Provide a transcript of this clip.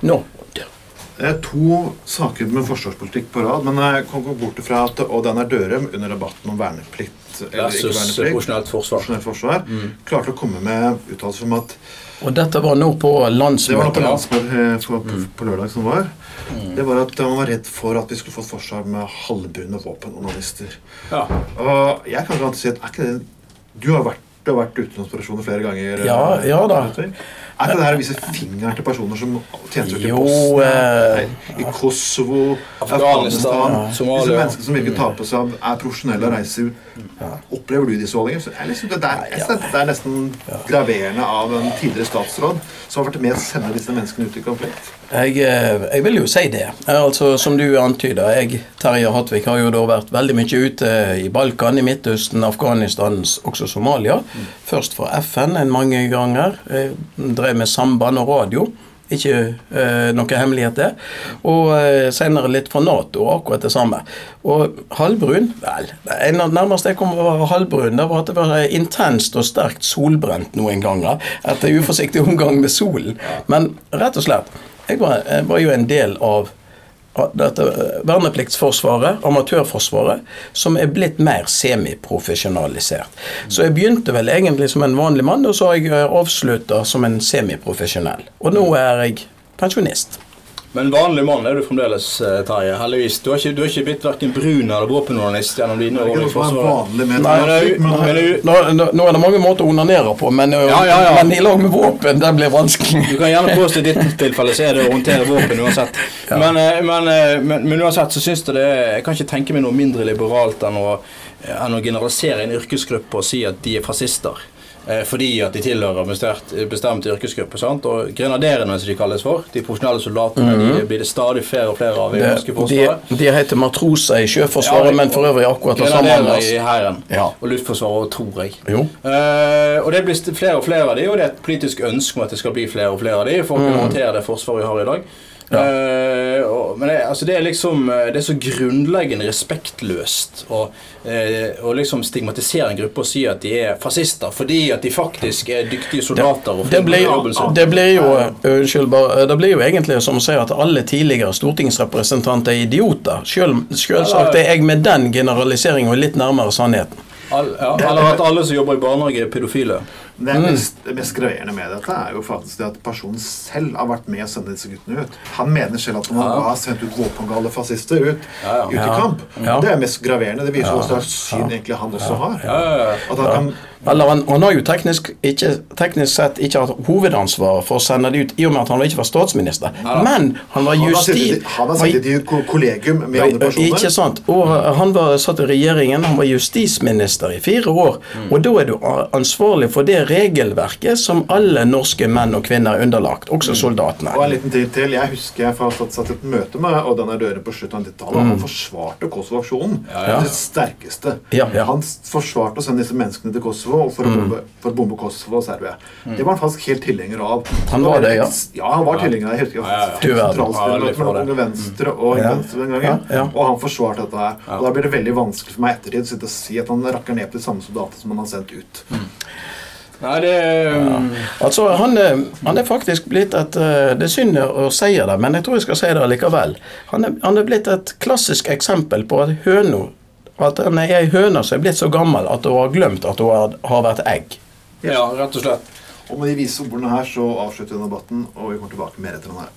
Nå. Det er to saker med forsvarspolitikk på rad, men jeg kan gå bort fra at Odd Einar Dørum under debatten om verneplikt eller ikke Versus verneplikt, profesjonelt forsvar. forsvar klarte å komme med uttalelser om at Og dette var nå på Det var på landsmøtet. landsmøtet eh, på, på, på lørdag som var. Det var at man var redd for at vi skulle få et forsvar med halvbrune våpen og nazister. Ja. Og jeg kan ikke si at er ikke det Du har vært, du har vært utenlandsoperasjoner flere ganger. Ja, eh, ja da. Petter. Er ikke det her å vise fingeren til personer som tjenestegjør i Bosnia, eh, i Kosovo, Afghanistan, Somalia. Disse menneskene som virkelig tar på seg er profesjonelle og reiser ut. Opplever du disse holdningene? Liksom, det, det er nesten graverende av en tidligere statsråd som har vært med å sende disse menneskene ut i konflikt. Jeg, eh, jeg vil jo si det. Eh, Altså, Som du antyder, jeg, Terje Hattvik, har jo da vært veldig mye ute i Balkan, i Midtøsten, Afghanistan, også Somalia. Først for FN en mange ganger. Jeg drev med samband og radio. Ikke eh, noe hemmelighet, det. Og eh, senere litt for Nato, akkurat det samme. Og halvbrun Vel, det nærmeste jeg kom å være halvbrun, det var at det var intenst og sterkt solbrent noen ganger etter uforsiktig omgang med solen. Men rett og slett, jeg var, jeg var jo en del av dette eh, vernepliktsforsvaret, amatørforsvaret, som er blitt mer semiprofesjonalisert. Så jeg begynte vel egentlig som en vanlig mann, og så har jeg avslutta som en semiprofesjonell. Og nå er jeg pensjonist. Men vanlig mann er du fremdeles, eh, Terje. Heldigvis. Du har ikke, du har ikke blitt verken brun eller våpenjournalist gjennom dine år i Forsvaret. Nå, nå, nå er det mange måter å onanere på, men, Ja, ja, ja. men i lag med våpen, det blir vanskelig. Du kan gjerne påstå i ditt tilfelle så er det å håndtere våpen uansett. Men, eh, men, eh, men, men uansett så syns jeg det Jeg kan ikke tenke meg noe mindre liberalt enn å, enn å generalisere en yrkesgruppe og si at de er fascister. Eh, Fordi at de tilhører en bestemt, bestemt yrkesgruppe. sant? Og Grenaderene, som de kalles for, de profesjonelle soldatene, de blir det stadig flere og flere av i det norske forsvaret. de, de heter matroser i Sjøforsvaret, Ja, men for øvrig akkurat det samme. Grenaderer i hæren. Ja. Og Luftforsvaret, tror jeg. Eh, og det blir flere og flere av de, og det er et politisk ønske om at det skal bli flere og flere av de for å kunne håndtere det forsvaret vi har i dag. Eh, og, men det, altså det er liksom eh, Det er så grunnleggende respektløst å, uh, liksom stigmatisere en gruppe og si at de er fascister fordi at de faktisk er dyktige soldater. Det sin. det blir jo Unnskyld, bare. Det blir jo egentlig som å si at alle tidligere stortingsrepresentanter er idioter. Selv, selvsagt er jeg med den generaliseringen litt nærmere sannheten. All, ja, eller at alle som jobber i barnehage, er pedofile. Det mest, mest graverende med dette er jo faktisk det at personen selv har vært med å sende disse guttene ut. Han mener selv at man har sendt ut våpengale fascister ut, Ja, ja. ut i Ja. kamp. Ja. Det er mest graverende. Det viser ja. hva slags syn egentlig han også har. Ja, ja, ja. At han kan Eller han, han har jo teknisk, ikke, teknisk sett ikke hatt hovedansvar for å sende det ut, i og med at han ikke var statsminister. Men han var justis... justi... han har sittet i et kollegium med andre personer. Ikke sant. Og han var satt i regjeringen, han var justisminister i fire år. Og da er du ansvarlig for det regelverket som alle norske menn og kvinner er underlagt, også soldatene. Og en liten tid til. Jeg husker jeg satt, satt et møte med Odd Einar Døre på slutten av 90-tallet. og Han forsvarte Kosovo-aksjonen. ja. Det sterkeste. Ja, ja. Han forsvarte å sende disse menneskene til Kosovo for, for å bombe, for å bombe Kosovo og Serbia. Det var han faktisk helt tilhenger av. Han var det, ja. Ja, han var tilhenger av Jeg husker Ja, ja, ja. Sentralstyret Ja, mellom det. Unge Venstre og Ja. Venstre den gangen. Ja, ja. Og han forsvarte dette her. Og da blir det veldig vanskelig for meg ettertid å si at han rakker ned på de samme soldatene som han har sendt ut. Nei, det ja. Altså, han, er- han er faktisk blitt et eh, Det er synd å si det, men jeg tror jeg skal si det likevel. Han er, han er blitt et klassisk eksempel på at høna At han er ei høne som er blitt så gammel at hun har glemt at hun har, har vært egg. Ja, rett og slett. Og med de vise ordene her så avslutter vi debatten, og vi kommer tilbake med mer etter den her.